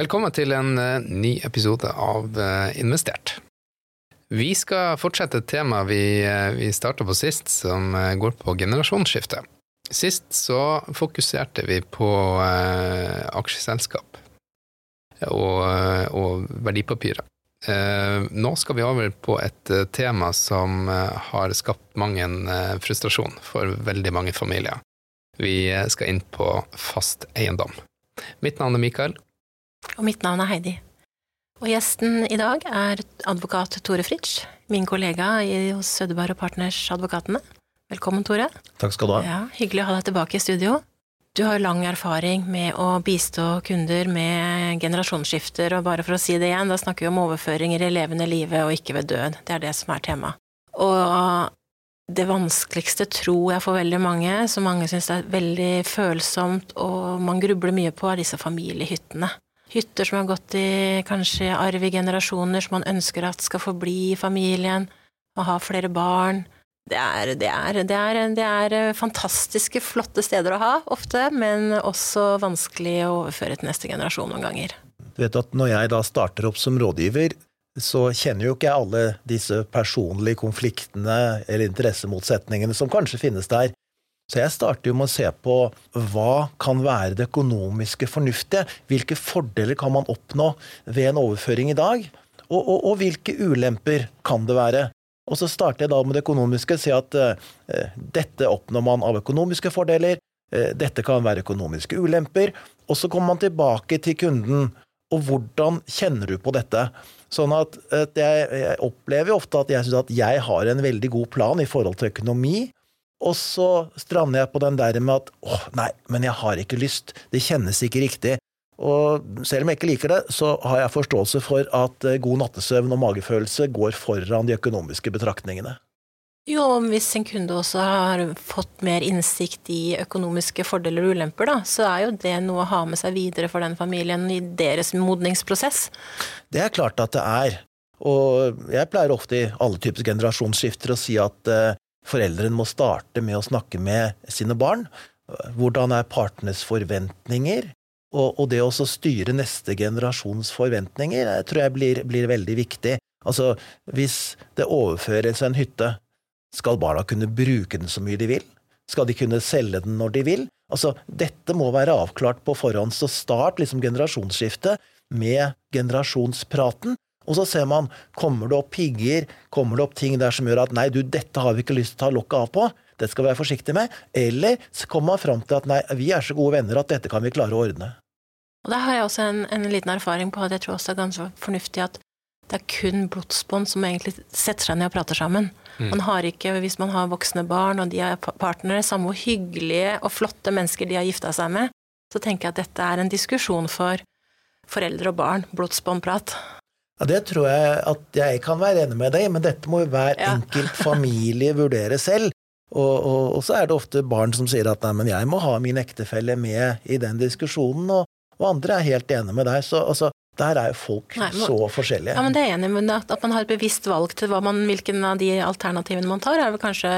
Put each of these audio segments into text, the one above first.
Velkommen til en eh, ny episode av eh, Investert. Vi skal fortsette et tema vi, eh, vi starta på sist, som går på generasjonsskifte. Sist så fokuserte vi på eh, aksjeselskap og, og verdipapirer. Eh, nå skal vi over på et tema som har skapt mange frustrasjon for veldig mange familier. Vi skal inn på fast eiendom. Mitt navn er Mikael. Og mitt navn er Heidi. Og gjesten i dag er advokat Tore Fritsch, min kollega i, hos Sødeberg og Partners Advokatene. Velkommen, Tore. Takk skal du ha. Ja, hyggelig å ha deg tilbake i studio. Du har lang erfaring med å bistå kunder med generasjonsskifter, og bare for å si det igjen, da snakker vi om overføringer i levende livet og ikke ved død. Det er det som er tema. Og det vanskeligste tror jeg for veldig mange, som mange syns er veldig følsomt og man grubler mye på, er disse familiehyttene. Hytter som har gått i kanskje arv i generasjoner, som man ønsker at skal forbli i familien, og ha flere barn. Det er, det, er, det, er, det er fantastiske, flotte steder å ha, ofte, men også vanskelig å overføre til neste generasjon noen ganger. Du vet at Når jeg da starter opp som rådgiver, så kjenner jo ikke jeg alle disse personlige konfliktene eller interessemotsetningene som kanskje finnes der. Så jeg starter jo med å se på hva kan være det økonomiske fornuftige? Hvilke fordeler kan man oppnå ved en overføring i dag? Og, og, og hvilke ulemper kan det være? Og så starter jeg da med det økonomiske, si at eh, dette oppnår man av økonomiske fordeler, eh, dette kan være økonomiske ulemper, og så kommer man tilbake til kunden, og hvordan kjenner du på dette? Sånn at, at jeg, jeg, opplever jo ofte at jeg syns at jeg har en veldig god plan i forhold til økonomi, og så strander jeg på den der med at åh, nei, men jeg har ikke lyst, det kjennes ikke riktig. Og selv om jeg ikke liker det, så har jeg forståelse for at eh, god nattesøvn og magefølelse går foran de økonomiske betraktningene. Jo, hvis en kunde også har fått mer innsikt i økonomiske fordeler og ulemper, da, så er jo det noe å ha med seg videre for den familien i deres modningsprosess. Det er klart at det er. Og jeg pleier ofte i alle typer generasjonsskifter å si at uh, foreldrene må starte med å snakke med sine barn. Hvordan er partenes forventninger? Og, og det å styre neste generasjons forventninger jeg tror jeg blir, blir veldig viktig. Altså, hvis det overføres en hytte, skal barna kunne bruke den så mye de vil? Skal de kunne selge den når de vil? Altså, dette må være avklart på forhånd, så start liksom generasjonsskiftet med generasjonspraten. Og så ser man, kommer det opp pigger, kommer det opp ting der som gjør at nei, du, dette har vi ikke lyst til å ta lokket av på, det skal vi være forsiktige med, eller så kommer man fram til at nei, vi er så gode venner at dette kan vi klare å ordne. Og der har jeg også en, en liten erfaring på at jeg tror også det er ganske fornuftig at det er kun blodsbånd som egentlig setter seg ned og prater sammen. Mm. Man har ikke, Hvis man har voksne barn og de er partnere, samme hvor hyggelige og flotte mennesker de har gifta seg med, så tenker jeg at dette er en diskusjon for foreldre og barn. Blodsbåndprat. Ja, Det tror jeg at jeg kan være enig med deg i, men dette må jo hver ja. enkelt familie vurdere selv. Og, og, og, så er det ofte barn som sier at nei, men jeg må ha min ektefelle med i den diskusjonen, og, og andre er helt enig med deg. Så altså, der er jo folk Nei, men, så forskjellige. Ja, men det er enig, men at, at man har et bevisst valg til man, hvilken av de alternativene man tar, er vel kanskje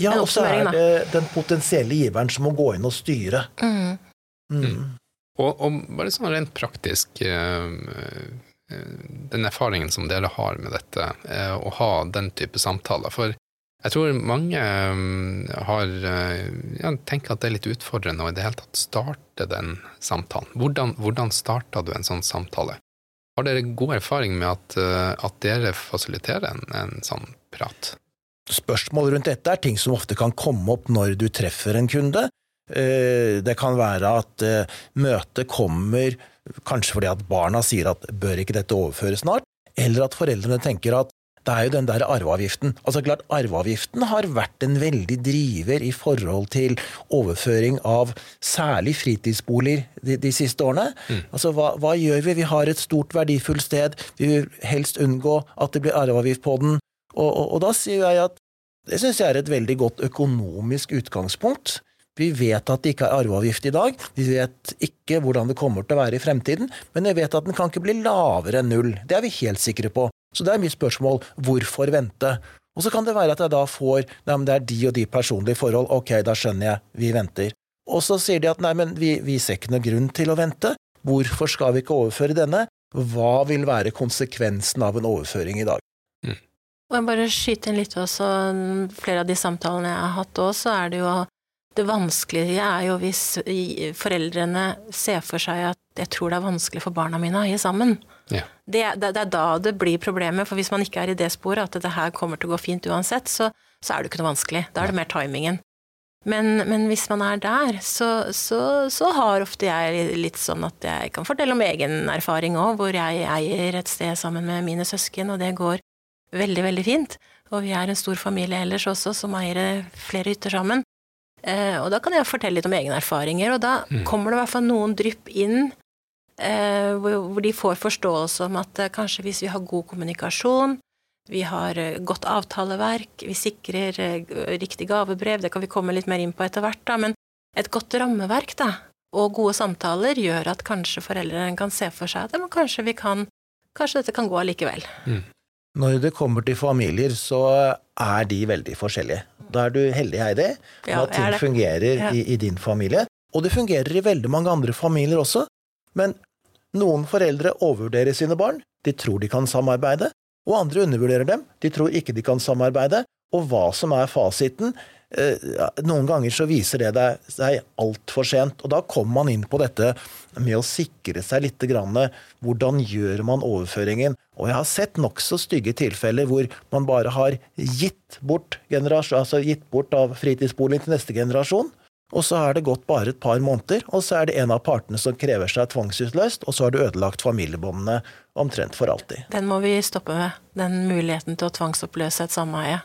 ja, en oppsummering, da. Ja, og så er det den potensielle giveren som må gå inn og styre. Mm. Mm. Og, og, bare sånn rent praktisk uh, Den erfaringen som dere har med dette, uh, å ha den type samtaler. For jeg tror mange um, har ja, tenker at det er litt utfordrende å i det hele tatt starte den samtalen. Hvordan, hvordan starta du en sånn samtale? Har dere god erfaring med at, at dere fasiliterer en, en, sånn prat? Spørsmål rundt dette er ting som ofte kan komme opp når du treffer en kunde. Det kan være at møtet kommer kanskje fordi at barna sier at bør ikke dette overføres snart, eller at foreldrene tenker at det er jo den der arveavgiften. Altså klart, Arveavgiften har vært en veldig driver i forhold til overføring av særlig fritidsboliger de, de siste årene. Mm. Altså, hva, hva, gjør vi? Vi har et stort, verdifullt sted. Vi vil helst unngå at det blir arveavgift på den. Og, og, og da sier jeg at det syns jeg er et veldig godt økonomisk utgangspunkt. Vi vet at det ikke er arveavgift i dag, vi vet ikke hvordan det kommer til å være i fremtiden, men jeg vet at den kan ikke bli lavere enn null. Det er vi helt sikre på. Så det er mitt spørsmål hvorfor vente? Og så kan det være at jeg da får nei, men det er de og de personlige forhold, ok, da skjønner jeg, vi venter. Og så sier de at nei, men vi, vi ser ikke noe grunn til å vente, Hvorfor skal vi ikke overføre denne? Hva vil være konsekvensen av en overføring i dag? Og jeg bare skyter inn litt også, flere av de samtalene jeg har hatt òg, så er det jo det vanskelige er jo hvis foreldrene ser for seg at jeg tror det er vanskelig for barna mine å eie sammen. Ja. Det, det, det, er da det blir problemet, for hvis man ikke er i det sporet at det her kommer til å gå fint uansett, så, så er det ikke noe vanskelig. Da er det mer timingen. Men, men hvis man er der, så, så, så, har ofte jeg litt sånn at jeg kan fortelle om egen erfaring òg, hvor jeg eier et sted sammen med mine søsken, og det går veldig, veldig fint. Og vi er en stor familie ellers også, som eier flere hytter sammen. Eh, og da kan jeg fortelle litt om egne erfaringer, og da mm. kommer det i hvert fall noen drypp inn eh, hvor, de får forståelse om at eh, kanskje hvis vi har god kommunikasjon, vi har godt avtaleverk, vi sikrer riktig gavebrev, det kan vi komme litt mer inn på etter hvert, da, men et godt rammeverk da, og gode samtaler gjør at kanskje foreldrene kan se for seg at ja, kanskje vi kan Kanskje dette kan gå allikevel. Mm. Når det kommer til familier, så er de veldig forskjellige. Da er du heldig, Heidi, med ja, at ting fungerer ja. i, i, din familie. Og det fungerer i veldig mange andre familier også. Men noen foreldre overvurderer sine barn. De tror de kan samarbeide. Og andre undervurderer dem. De tror ikke de kan samarbeide. Og hva som er fasiten, noen ganger så viser det seg altfor sent. Og da kommer man inn på dette med å sikre seg litt. Hvordan gjør man overføringen? Og jeg har sett nokså stygge tilfeller hvor man bare har gitt bort, altså gitt bort av fritidsboligen til neste generasjon. Og så har det gått bare et par måneder, og så er det en av partene som krever seg tvangsutløst, og så har du ødelagt familiebåndene omtrent for alltid. Den må vi stoppe med, den muligheten til å tvangsoppløse et sameie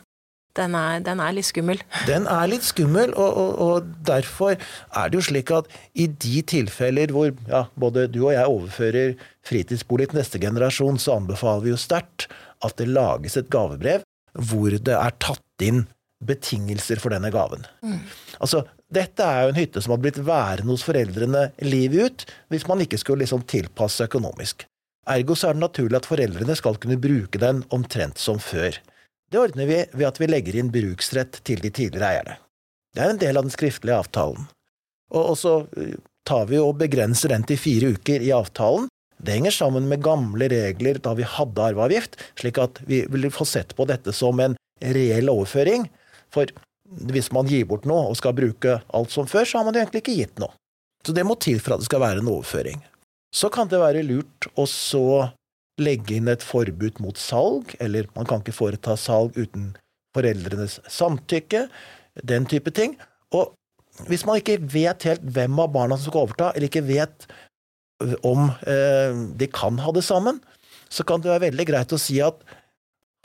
den er, den er, litt skummel. Den er litt skummel, og, og, og, derfor er det jo slik at i de tilfeller hvor ja, både du og jeg overfører fritidsbolig til neste generasjon, så anbefaler vi jo sterkt at det lages et gavebrev hvor det er tatt inn betingelser for denne gaven. Mm. Altså, dette er jo en hytte som har blitt værende hos foreldrene livet ut, hvis man ikke skulle liksom tilpasse økonomisk. Ergo så er det naturlig at foreldrene skal kunne bruke den omtrent som før. Det ordner vi ved at vi legger inn bruksrett til de tidligere eierne. Det er en del av den skriftlige avtalen. Og så eh, tar vi og begrenser den til fire uker i avtalen. Det henger sammen med gamle regler da vi hadde arveavgift, slik at vi vil få sett på dette som en reell overføring. For hvis man gir bort noe og skal bruke alt som før, så har man jo egentlig ikke gitt noe. Så det må til for at det skal være en overføring. Så kan det være lurt å så legge inn et forbud mot salg, eller man kan ikke foreta salg uten foreldrenes samtykke, den type ting. Og hvis man ikke vet helt hvem av barna som skal overta, eller ikke vet om eh, de kan ha det sammen, så kan det være veldig greit å si at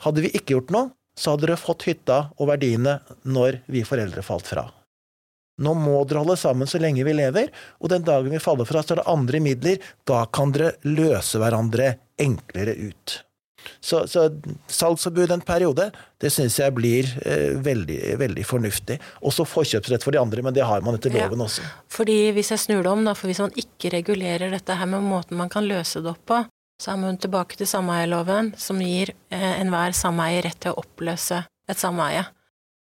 hadde vi ikke gjort noe, så hadde dere fått hytta og verdiene når vi foreldre falt fra. Nå må dere holde sammen så lenge vi lever, og den dagen vi faller fra, så er det andre midler. Da kan dere løse hverandre enklere ut. Så, så salgsforbud en periode, det syns jeg blir eh, veldig, veldig fornuftig. Også forkjøpsrett for de andre, men det har man etter loven ja, også. Fordi hvis jeg snur det om, da, for hvis man ikke regulerer dette her med måten man kan løse det opp på, så er man tilbake til sameieloven, som gir eh, enhver sameie rett til å oppløse et sameie.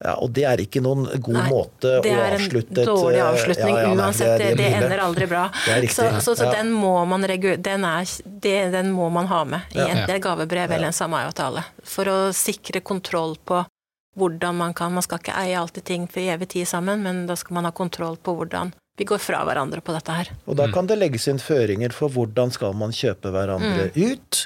Ja, og det er ikke noen god nei, måte å avslutte Det er en dårlig avslutning ja, ja, uansett. Det, det, det, ender aldri bra. Så, så, så den, må man den, er, den, må man ha med i enten et gavebrev eller en samarbeidsavtale. For å sikre kontroll på hvordan man kan Man skal ikke eie alltid ting for evig tid sammen, men da skal man ha kontroll på hvordan vi går fra hverandre på dette her. Og da kan det legges inn føringer for hvordan skal man kjøpe hverandre mm. ut.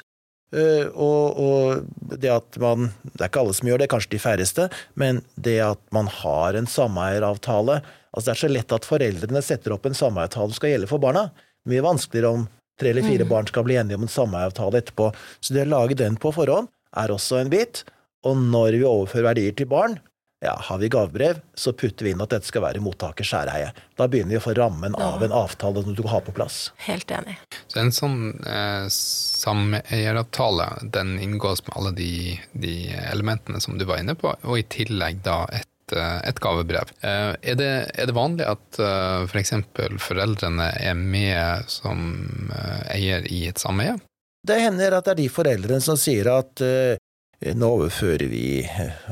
Uh, og, og, det at man Det er ikke alle som gjør det, kanskje de færreste, men det at man har en sameieravtale altså Det er så lett at foreldrene setter opp en sameieravtale som skal gjelde for barna. Mye vanskeligere om tre eller fire mm. barn skal bli enige om en sameieravtale etterpå. Så det å lage den på forhånd er også en bit. Og når vi overfører verdier til barn, ja, har vi gavebrev, så putter vi inn at dette skal være mottakers særeie. Da begynner vi å få rammen av en avtale som du har på plass. Helt enig. Så en sånn eh, sameieravtale, den inngås med alle de, de, elementene som du var inne på, og i tillegg da et, eh, et gavebrev. Eh, er, det, er, det, vanlig at uh, f.eks. For foreldrene er med som eier i et sameie? Det hender at det er de foreldrene som sier at nå overfører vi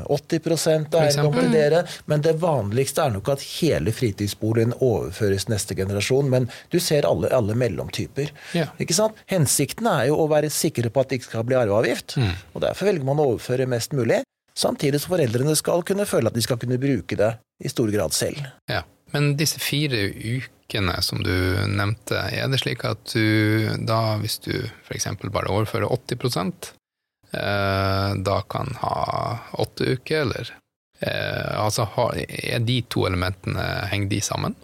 80 av eiendom til dere. Men det vanligste er nok at hele fritidsboligen overføres neste generasjon. Men du ser alle, alle mellomtyper. Ja. Ikke sant? Hensikten er jo å være sikre på at det ikke skal bli arveavgift. Og Derfor velger man å overføre mest mulig. Samtidig som foreldrene skal kunne føle at de skal kunne bruke det i stor grad selv. Ja. Men disse fire ukene som du nevnte, er det slik at du da, hvis du f.eks. bare overfører 80 eh, da kan ha åtte uker, eller eh, Altså, er de to elementene, henger de sammen?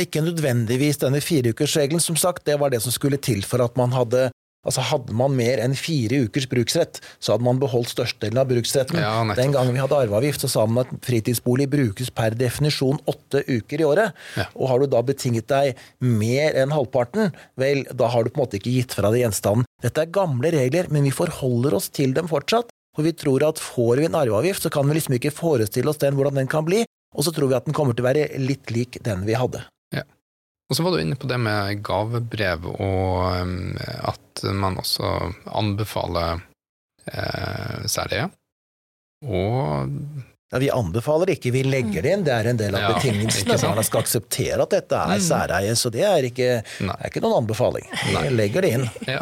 Ikke nødvendigvis denne fireukersregelen, som sagt. Det var det som skulle til for at man hadde Altså Hadde man mer enn fire ukers bruksrett, så hadde man beholdt størstedelen av bruksretten. Ja. Den gangen vi hadde arveavgift, så sa man at fritidsbolig brukes per definisjon åtte uker i året. Ja. Og har du da betinget deg mer enn halvparten, vel, da har du på en måte ikke gitt fra deg gjenstanden. Dette er gamle regler, men vi forholder oss til dem fortsatt. For vi tror at får vi en arveavgift, så kan vi liksom ikke forestille oss den, hvordan den kan bli. Og så tror vi at den kommer til å være litt lik den vi hadde. Ja. Og så var du inne på det med gavebrev, og um, at man også anbefaler eh, særlige. Og Ja, vi anbefaler ikke, vi legger det inn. Det er en del av Ja, betingelsene. Barna skal akseptere at dette er Mm. særeie, så det er ikke, er ikke noen anbefaling. Vi legger det inn. Ja.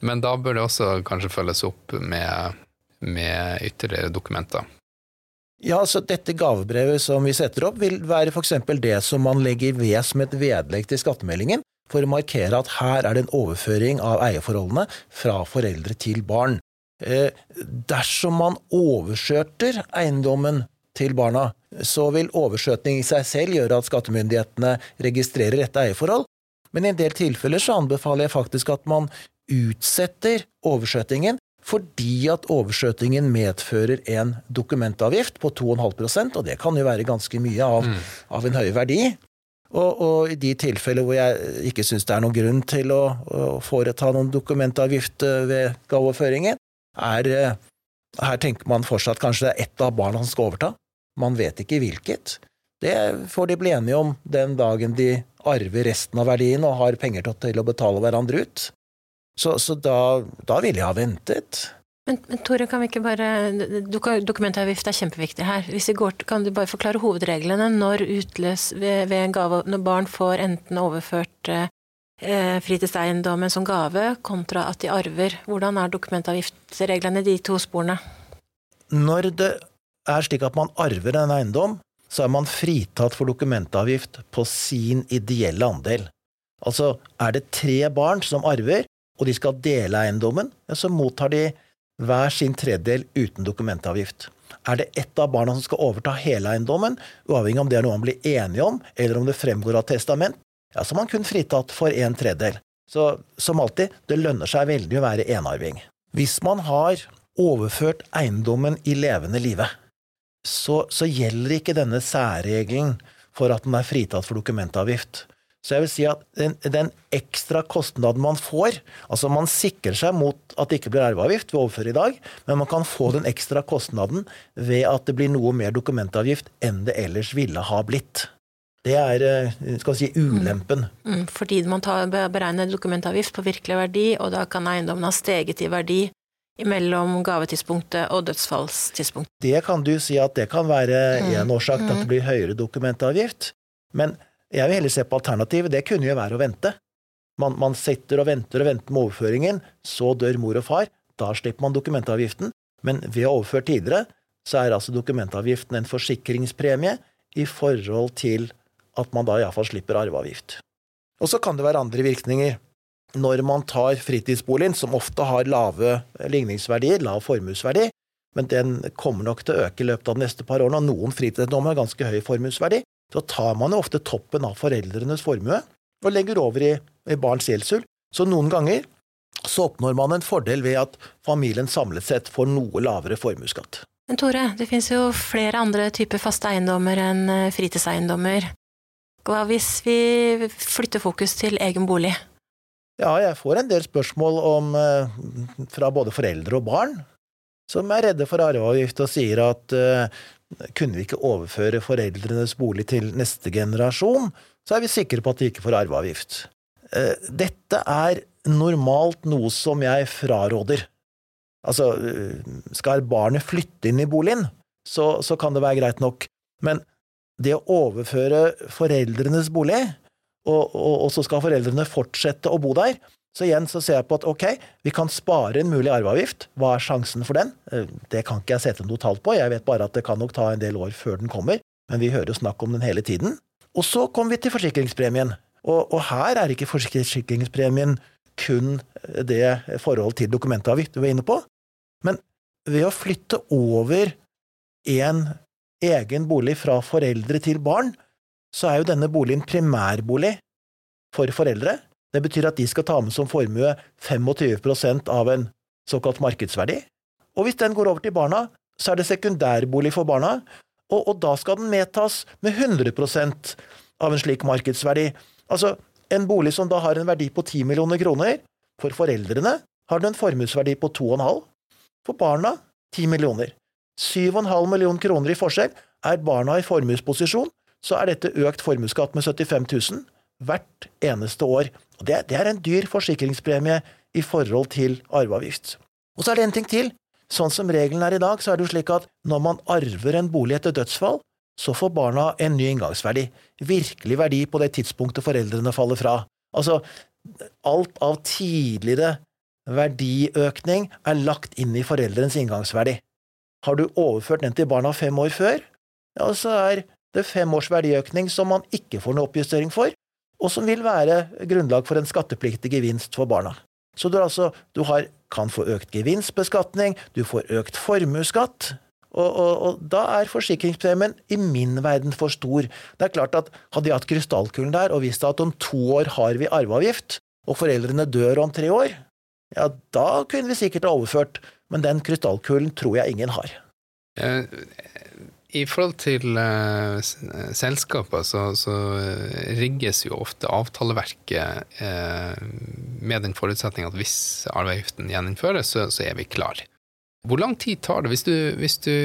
Men da bør det også kanskje følges opp med, med ytterligere dokumenter. Ja, så Dette gavebrevet som vi setter opp, vil være f.eks. det som man legger ved som et vedlegg til skattemeldingen, for å markere at her er det en overføring av eierforholdene fra foreldre til barn. Eh, dersom man overskjøter eiendommen til barna, så vil overskjøtning i seg selv gjøre at skattemyndighetene registrerer dette eierforhold, men i en del tilfeller så anbefaler jeg faktisk at man utsetter overskjøtingen fordi at overskjøtingen medfører en dokumentavgift på 2,5% og det kan jo være ganske mye av, av en høy verdi. Og, og i de tilfeller hvor jeg ikke syns det er noen grunn til å, å foreta noen dokumentavgift eh, ved gaveoverføringen, er eh, Her tenker man fortsatt kanskje det er ett av barna som skal overta. Man vet ikke hvilket. Det får de bli enige om den dagen de arver resten av verdien og har penger til, å betale hverandre ut. Så, så da, da ville jeg ha ventet. Men, men Tore, kan vi ikke bare Dokumentavgift er kjempeviktig her. Hvis vi går, kan du bare forklare hovedreglene når, utløs, ved, ved en gave, når barn får enten overført eh, fritidseiendommen som gave, kontra at de arver? Hvordan er dokumentavgiftsreglene de to sporene? Når det er slik at man arver en eiendom, så er man fritatt for dokumentavgift på sin ideelle andel. Altså, er det tre barn som arver, og de skal dele eiendommen, så mottar de hver sin tredjedel uten dokumentavgift. Er det ett av barna som skal overta hele eiendommen, uavhengig om det er noe man blir enige om, eller om det fremgår av testament, ja, så er man kun fritatt for en tredjedel. Så som alltid, det lønner seg veldig å være enarving. Hvis man har overført eiendommen i levende live, så, så gjelder ikke denne særregelen for at den er fritatt for dokumentavgift. Så jeg vil si at den, den ekstra kostnaden man får Altså, man sikrer seg mot at det ikke blir arveavgift ved å overføre i dag, men man kan få den ekstra kostnaden ved at det blir noe mer dokumentavgift enn det ellers ville ha blitt. Det er eh, skal vi si, ulempen. Mm, fordi man tar, beregner dokumentavgift på virkelig verdi, og da kan eiendommen ha steget i verdi mellom gavetidspunktet og dødsfallstidspunktet. Det kan du si at det kan være en årsak til at det blir høyere dokumentavgift. Men jeg vil heller se på alternativet. Det kunne jo være å vente. Man, man sitter og venter og venter med overføringen, så dør mor og far. Da slipper man dokumentavgiften. Men ved å overføre tidligere, så er altså dokumentavgiften en forsikringspremie i forhold til at man da iallfall slipper arveavgift. Og så kan det være andre virkninger. Når man tar fritidsboligen, som ofte har lave ligningsverdier, lav formuesverdi, men den kommer nok til å øke i løpet av de neste par årene, og noen fritidseiendommer har ganske høy formuesverdi, så tar man jo ofte toppen av foreldrenes formue og legger over i, i barns gjeldshull. Så noen ganger så oppnår man en fordel ved at familien samlet sett får noe lavere formuesskatt. Men Tore, det finnes jo flere andre typer faste eiendommer enn eh, fritidseiendommer. Hva hvis vi flytter fokus til egen bolig? Ja, jeg får en del spørsmål om, eh, fra både foreldre og barn som er redde for arveavgift og sier at uh, kunne vi ikke overføre foreldrenes bolig til neste generasjon, så er vi sikre på at de ikke får arveavgift. Uh, dette er normalt noe som jeg fraråder. Altså, skal barnet flytte inn i boligen, så, så kan det være greit nok, men det å overføre foreldrenes bolig, og, og, og, så skal foreldrene fortsette å bo der, så igjen så ser jeg på at ok, vi kan spare en mulig arveavgift, hva er sjansen for den? Eh, det kan ikke jeg sette noe tall på, jeg vet bare at det kan nok ta en del år før den kommer, men vi hører jo snakk om den hele tiden. Og så kommer vi til forsikringspremien, og, og her er ikke forsikringspremien kun det forhold til dokumentavgift du var inne på, men ved å flytte over en egen bolig fra foreldre til barn, så er jo denne boligen primærbolig for foreldre. Det betyr at de skal ta med som formue 25% av en såkalt markedsverdi. Og hvis den går over til barna, så er det sekundærbolig for barna, og, og da skal den medtas med 100% av en slik markedsverdi. Altså, en bolig som da har en verdi på 10 millioner kroner, for foreldrene har den en formuesverdi på 2,5, for barna 10 millioner. 7,5 millioner kroner i forskjell. Er barna i formuesposisjon, så er dette økt formuesskatt med 75 000 hvert eneste år. Og det, det er en dyr forsikringspremie i forhold til arveavgift. Og så er det en ting til. Sånn som regelen er i dag, så er det jo slik at når man arver en bolig etter dødsfall, så får barna en ny inngangsverdi. Virkelig verdi på det tidspunktet foreldrene faller fra. Altså, alt av tidligere verdiøkning er lagt inn i foreldrens inngangsverdi. Har du overført den til barna fem år før, ja, så er det fem års verdiøkning som man ikke får noe oppjustering for, og som vil være grunnlag for en skattepliktig gevinst for barna. Så du, altså, du har, kan få økt gevinstbeskatning, du får økt formuesskatt, og, og, og, da er forsikringspremien i min verden for stor. Det er klart at Hadde jeg hatt krystallkulen der og visst at om to år har vi arveavgift, og foreldrene dør om tre år, ja, da kunne vi sikkert ha overført men den krystallkulen tror jeg ingen har. Eh, I forhold til uh, selskaper så, så, rigges jo ofte avtaleverket med den forutsetning at hvis arveavgiften gjeninnføres, så, så, er vi klar. Hvor lang tid tar det hvis du, hvis du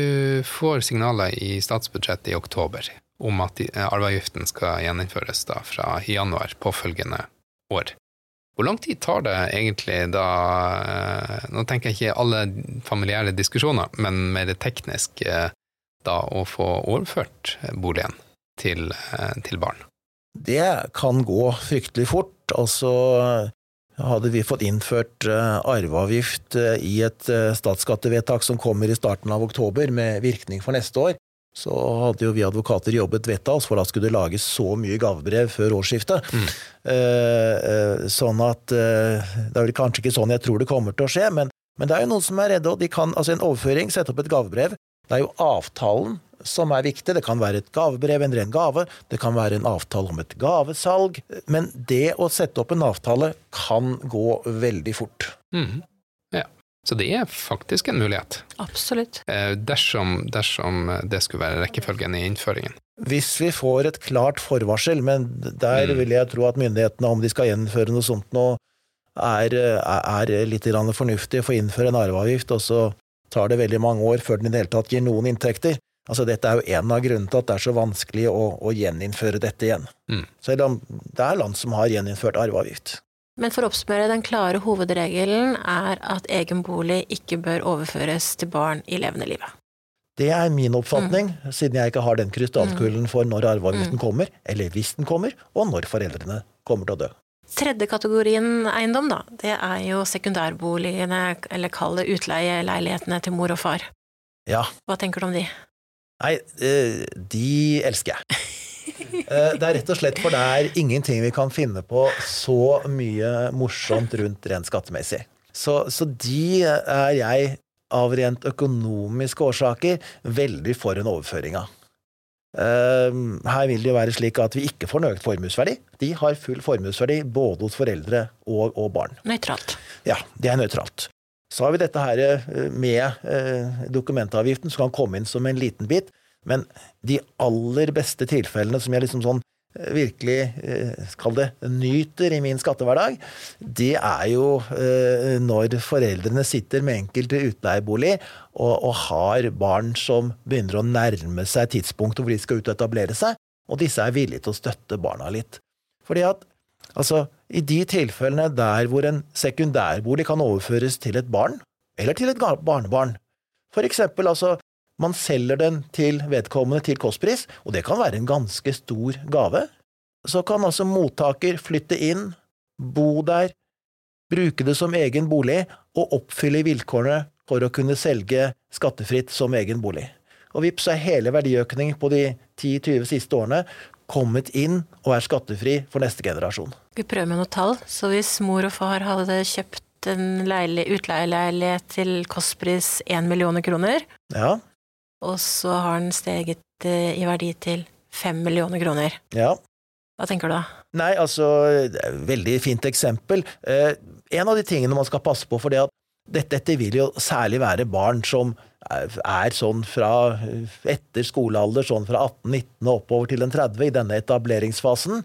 får signaler i statsbudsjettet i oktober om at arveavgiften skal gjeninnføres da fra januar påfølgende år? Hvor lang tid tar det egentlig da eh, Nå tenker jeg ikke alle familiære diskusjoner, men mer teknisk eh, da å få overført boligen til, eh, til barn? Det kan gå fryktelig fort. Altså hadde vi fått innført arveavgift i et statsskattevedtak som kommer i starten av oktober med virkning for neste år, så hadde jo vi advokater jobbet vettet av oss, for da skulle det lages så mye gavebrev før årsskiftet. Mm. Eh, eh, sånn at eh, Det er vel kanskje ikke sånn jeg tror det kommer til å skje, men, men det er jo noen som er redde, og de kan altså en overføring, sette opp et gavebrev. Det er jo avtalen som er viktig. Det kan være et gavebrev, en ren gave, det kan være en avtale om et gavesalg. Men det å sette opp en avtale kan gå veldig fort. Mm. Så det er faktisk en mulighet. Absolutt. Eh, dersom, dersom det skulle være rekkefølgen i innføringen. Hvis vi får et klart forvarsel, men der mm. vil jeg tro at myndighetene, om de skal gjennomføre noe sånt nå, er, er litt fornuftig for å innføre en arveavgift, og så tar det veldig mange år før den i det hele tatt gir noen inntekter. Altså, dette er jo en av grunnene til at det er så vanskelig å, å gjeninnføre dette igjen. Mm. Selv om det er land som har gjeninnført arveavgift. Men for å oppsummere, den klare hovedregelen er at egen bolig ikke bør overføres til barn i levende livet. Det er min oppfatning, mm. siden jeg ikke har den krystallkulen for når arveavgiften mm. kommer, eller hvis den kommer, og når foreldrene kommer til å dø. Tredje kategorien eiendom, da, det er jo sekundærboligene, eller kall det utleieleilighetene til mor og far. Ja. Hva tenker du om de? Nei, eh, de elsker jeg. Eh, det er rett og slett for det er ingenting vi kan finne på så mye morsomt rundt rent skattemessig. Så, så de er jeg av rent økonomiske årsaker veldig for en overføring av. Eh, her vil det jo være slik at vi ikke får en økt formuesverdi. De har full formuesverdi både hos foreldre og, og barn. Nøytralt. Ja, det er nøytralt. Så har vi dette her eh, med dokumentavgiften, som kan komme inn som en liten bit. Men de aller beste tilfellene som jeg liksom sånn eh, virkelig skal det nyter i min skattehverdag, det er jo eh, når foreldrene sitter med enkelte utleiebolig og, og, har barn som begynner å nærme seg tidspunktet hvor de skal ut og etablere seg, og disse er villige til å støtte barna litt. Fordi at altså, i de tilfellene der hvor en sekundærbolig kan overføres til et barn, eller til et barnebarn. For eksempel, altså, man selger den til vedkommende til kostpris, og det kan være en ganske stor gave. Så kan altså mottaker flytte inn, bo der, bruke det som egen bolig og oppfylle vilkårene for å kunne selge skattefritt som egen bolig. Og vips er hele verdiøkningen på de 10-20 siste årene kommet inn og er skattefri for neste generasjon. Vi prøver med noen tall. Så hvis mor og far hadde kjøpt en utleieleilighet til kostpris 1 millioner kroner, ja. Og så har den steget eh, i verdi til 5 millioner kroner. Ja. Hva tenker du da? Nei, altså, veldig fint eksempel. Eh, en av de tingene man skal passe på, for det at dette, dette, vil jo særlig være barn som er sånn fra etter skolealder, sånn fra 18-19 og oppover til en 30 i denne etableringsfasen.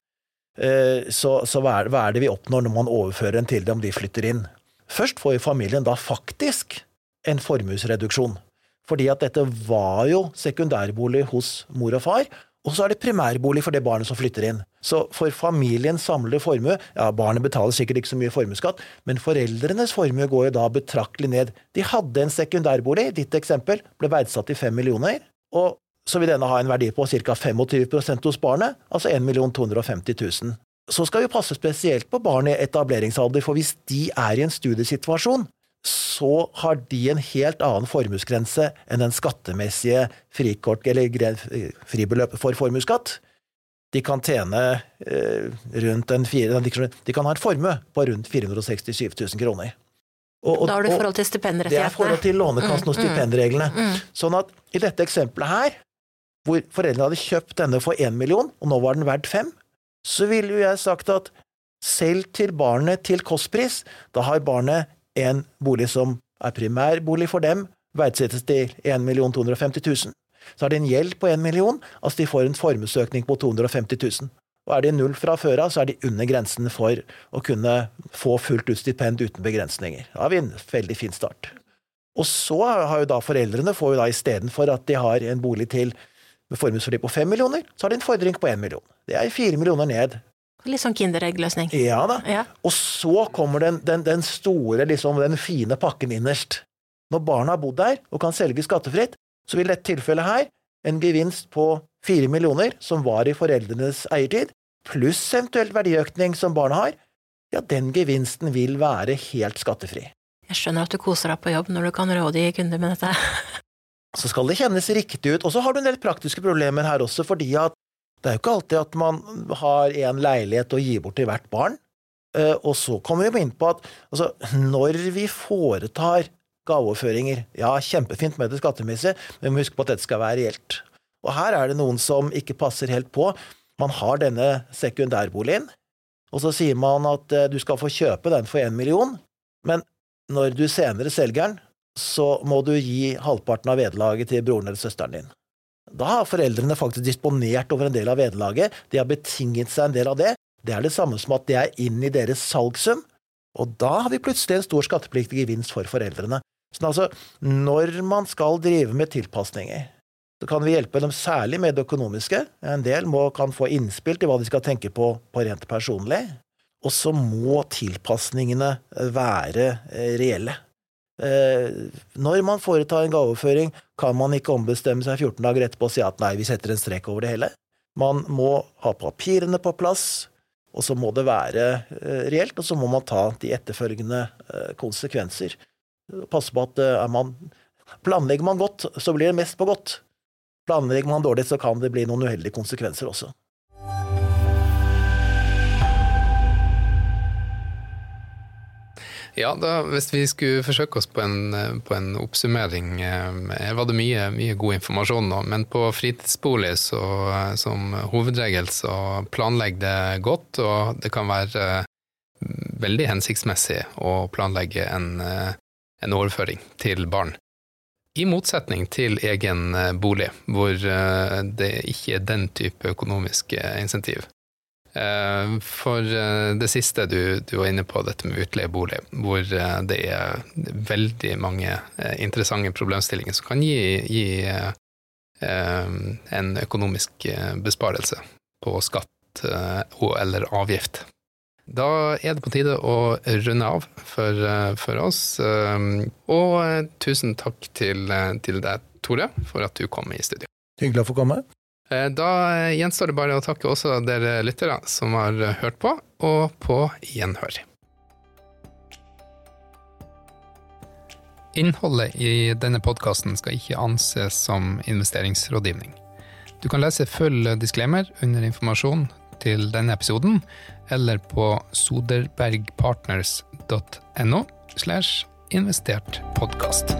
Eh, så, så hva, er, hva, er, det vi oppnår når man overfører en til dem, de flytter inn? Først får jo familien da faktisk en formuesreduksjon. Fordi at dette var jo sekundærbolig hos mor og far, og så er det primærbolig for det barnet som flytter inn. Så for familiens samlede formue Ja, barnet betaler sikkert ikke så mye formuesskatt, men foreldrenes formue går jo da betraktelig ned. De hadde en sekundærbolig, ditt eksempel, ble verdsatt til 5 millioner, og så vil denne ha en verdi på ca. 25% hos barnet, altså 1 250 000. Så skal vi passe spesielt på barn i etableringsalder, for hvis de er i en studiesituasjon, så har de en helt annen formuesgrense enn den skattemessige frikort, eller fribeløpet for formuesskatt. De kan tjene eh, rundt en fire, De kan ha en formue på rundt 467 000 kroner. Og, og, da har du forhold til stipendrettighetene? Det er forhold til Lånekassen og mm, mm, stipendreglene. Mm, mm. Sånn at i dette eksempelet her, hvor foreldrene hadde kjøpt denne for én million, og nå var den verdt fem, så ville jo jeg sagt at selv til barnet til kostpris, da har barnet en bolig som er primærbolig for dem, verdsettes til 1 250 000. Så har de en gjeld på 1 million, altså de får en formuesøkning på 250 000. Og er de null fra før av, så er de under grensen for å kunne få fullt ut stipend uten begrensninger. Da har vi en veldig fin start. Og så har jo da foreldrene får jo da istedenfor at de har en bolig til med formuesverdi på 5 millioner, så har de en fordring på 1 million. Det er 4 millioner ned Litt sånn Kinderegg-løsning. Ja da. Ja. Og så kommer den, den, den store, liksom, den fine pakken innerst. Når barna har bodd der og kan selge skattefritt, så vil dette tilfellet her en gevinst på fire millioner, som var i foreldrenes eiertid, pluss eventuelt verdiøkning som barna har, ja, den gevinsten vil være helt skattefri. Jeg skjønner at du koser deg på jobb når du kan rådgi kunder med dette. så skal det kjennes riktig ut. Og så har du en del praktiske problemer her også, fordi at det er jo ikke alltid at man har en leilighet å gi bort til hvert barn. Eh, og så kommer vi inn på at altså, når vi foretar gaveoverføringer, ja, kjempefint med det skattemessige, men huske på at dette skal være reelt. Og her er det noen som ikke passer helt på. Man har denne sekundærboligen, og så sier man at eh, du skal få kjøpe den for én million, men når du senere selger den, så må du gi halvparten av vederlaget til broren eller søsteren din. Da har foreldrene faktisk disponert over en del av vederlaget, de har betinget seg en del av det. Det er det samme som at det er inn i deres salgssum, og da har vi plutselig en stor skattepliktig gevinst for foreldrene. Så altså, når man skal drive med tilpasninger, så kan vi hjelpe dem særlig med det økonomiske. En del må, kan få innspill til hva de skal tenke på, på rent personlig. Og så må tilpasningene være eh, reelle. Eh, når man foretar en gaveoverføring, kan man ikke ombestemme seg 14 dager etterpå og si at nei, vi setter en strek over det hele. Man må ha papirene på plass, og så må det være eh, reelt, og så må man ta de etterfølgende eh, konsekvenser. Passe på at man Planlegger man godt, så blir det mest på godt. Planlegger man dårlig, så kan det bli noen uheldige konsekvenser også. Ja, da, hvis vi skulle forsøke oss på en, på en oppsummering, eh, var det mye, mye, god informasjon nå. Men på fritidsbolig så, som hovedregel så planlegg det godt, og det kan være eh, veldig hensiktsmessig å planlegge en, eh, en overføring til barn. I motsetning til egen bolig, hvor det ikke er den type økonomiske insentiv. Eh, for eh, det siste du, du, var inne på, dette med utleiebolig, hvor eh, det er veldig mange interessante problemstillinger som kan gi, gi en økonomisk besparelse på skatt og eller avgift. Da er det på tide å runde av for, for oss. Og tusen takk til, til deg, Tore, for at du kom i studio. Hyggelig å få komme. Eh, Da gjenstår det bare å takke også dere lyttere som har hørt på, og på gjenhør. Innholdet i denne podkasten skal ikke anses som investeringsrådgivning. Du kan lese full disclaimer under informasjon til denne episoden, eller på soderbergpartners.no slash investert podkast.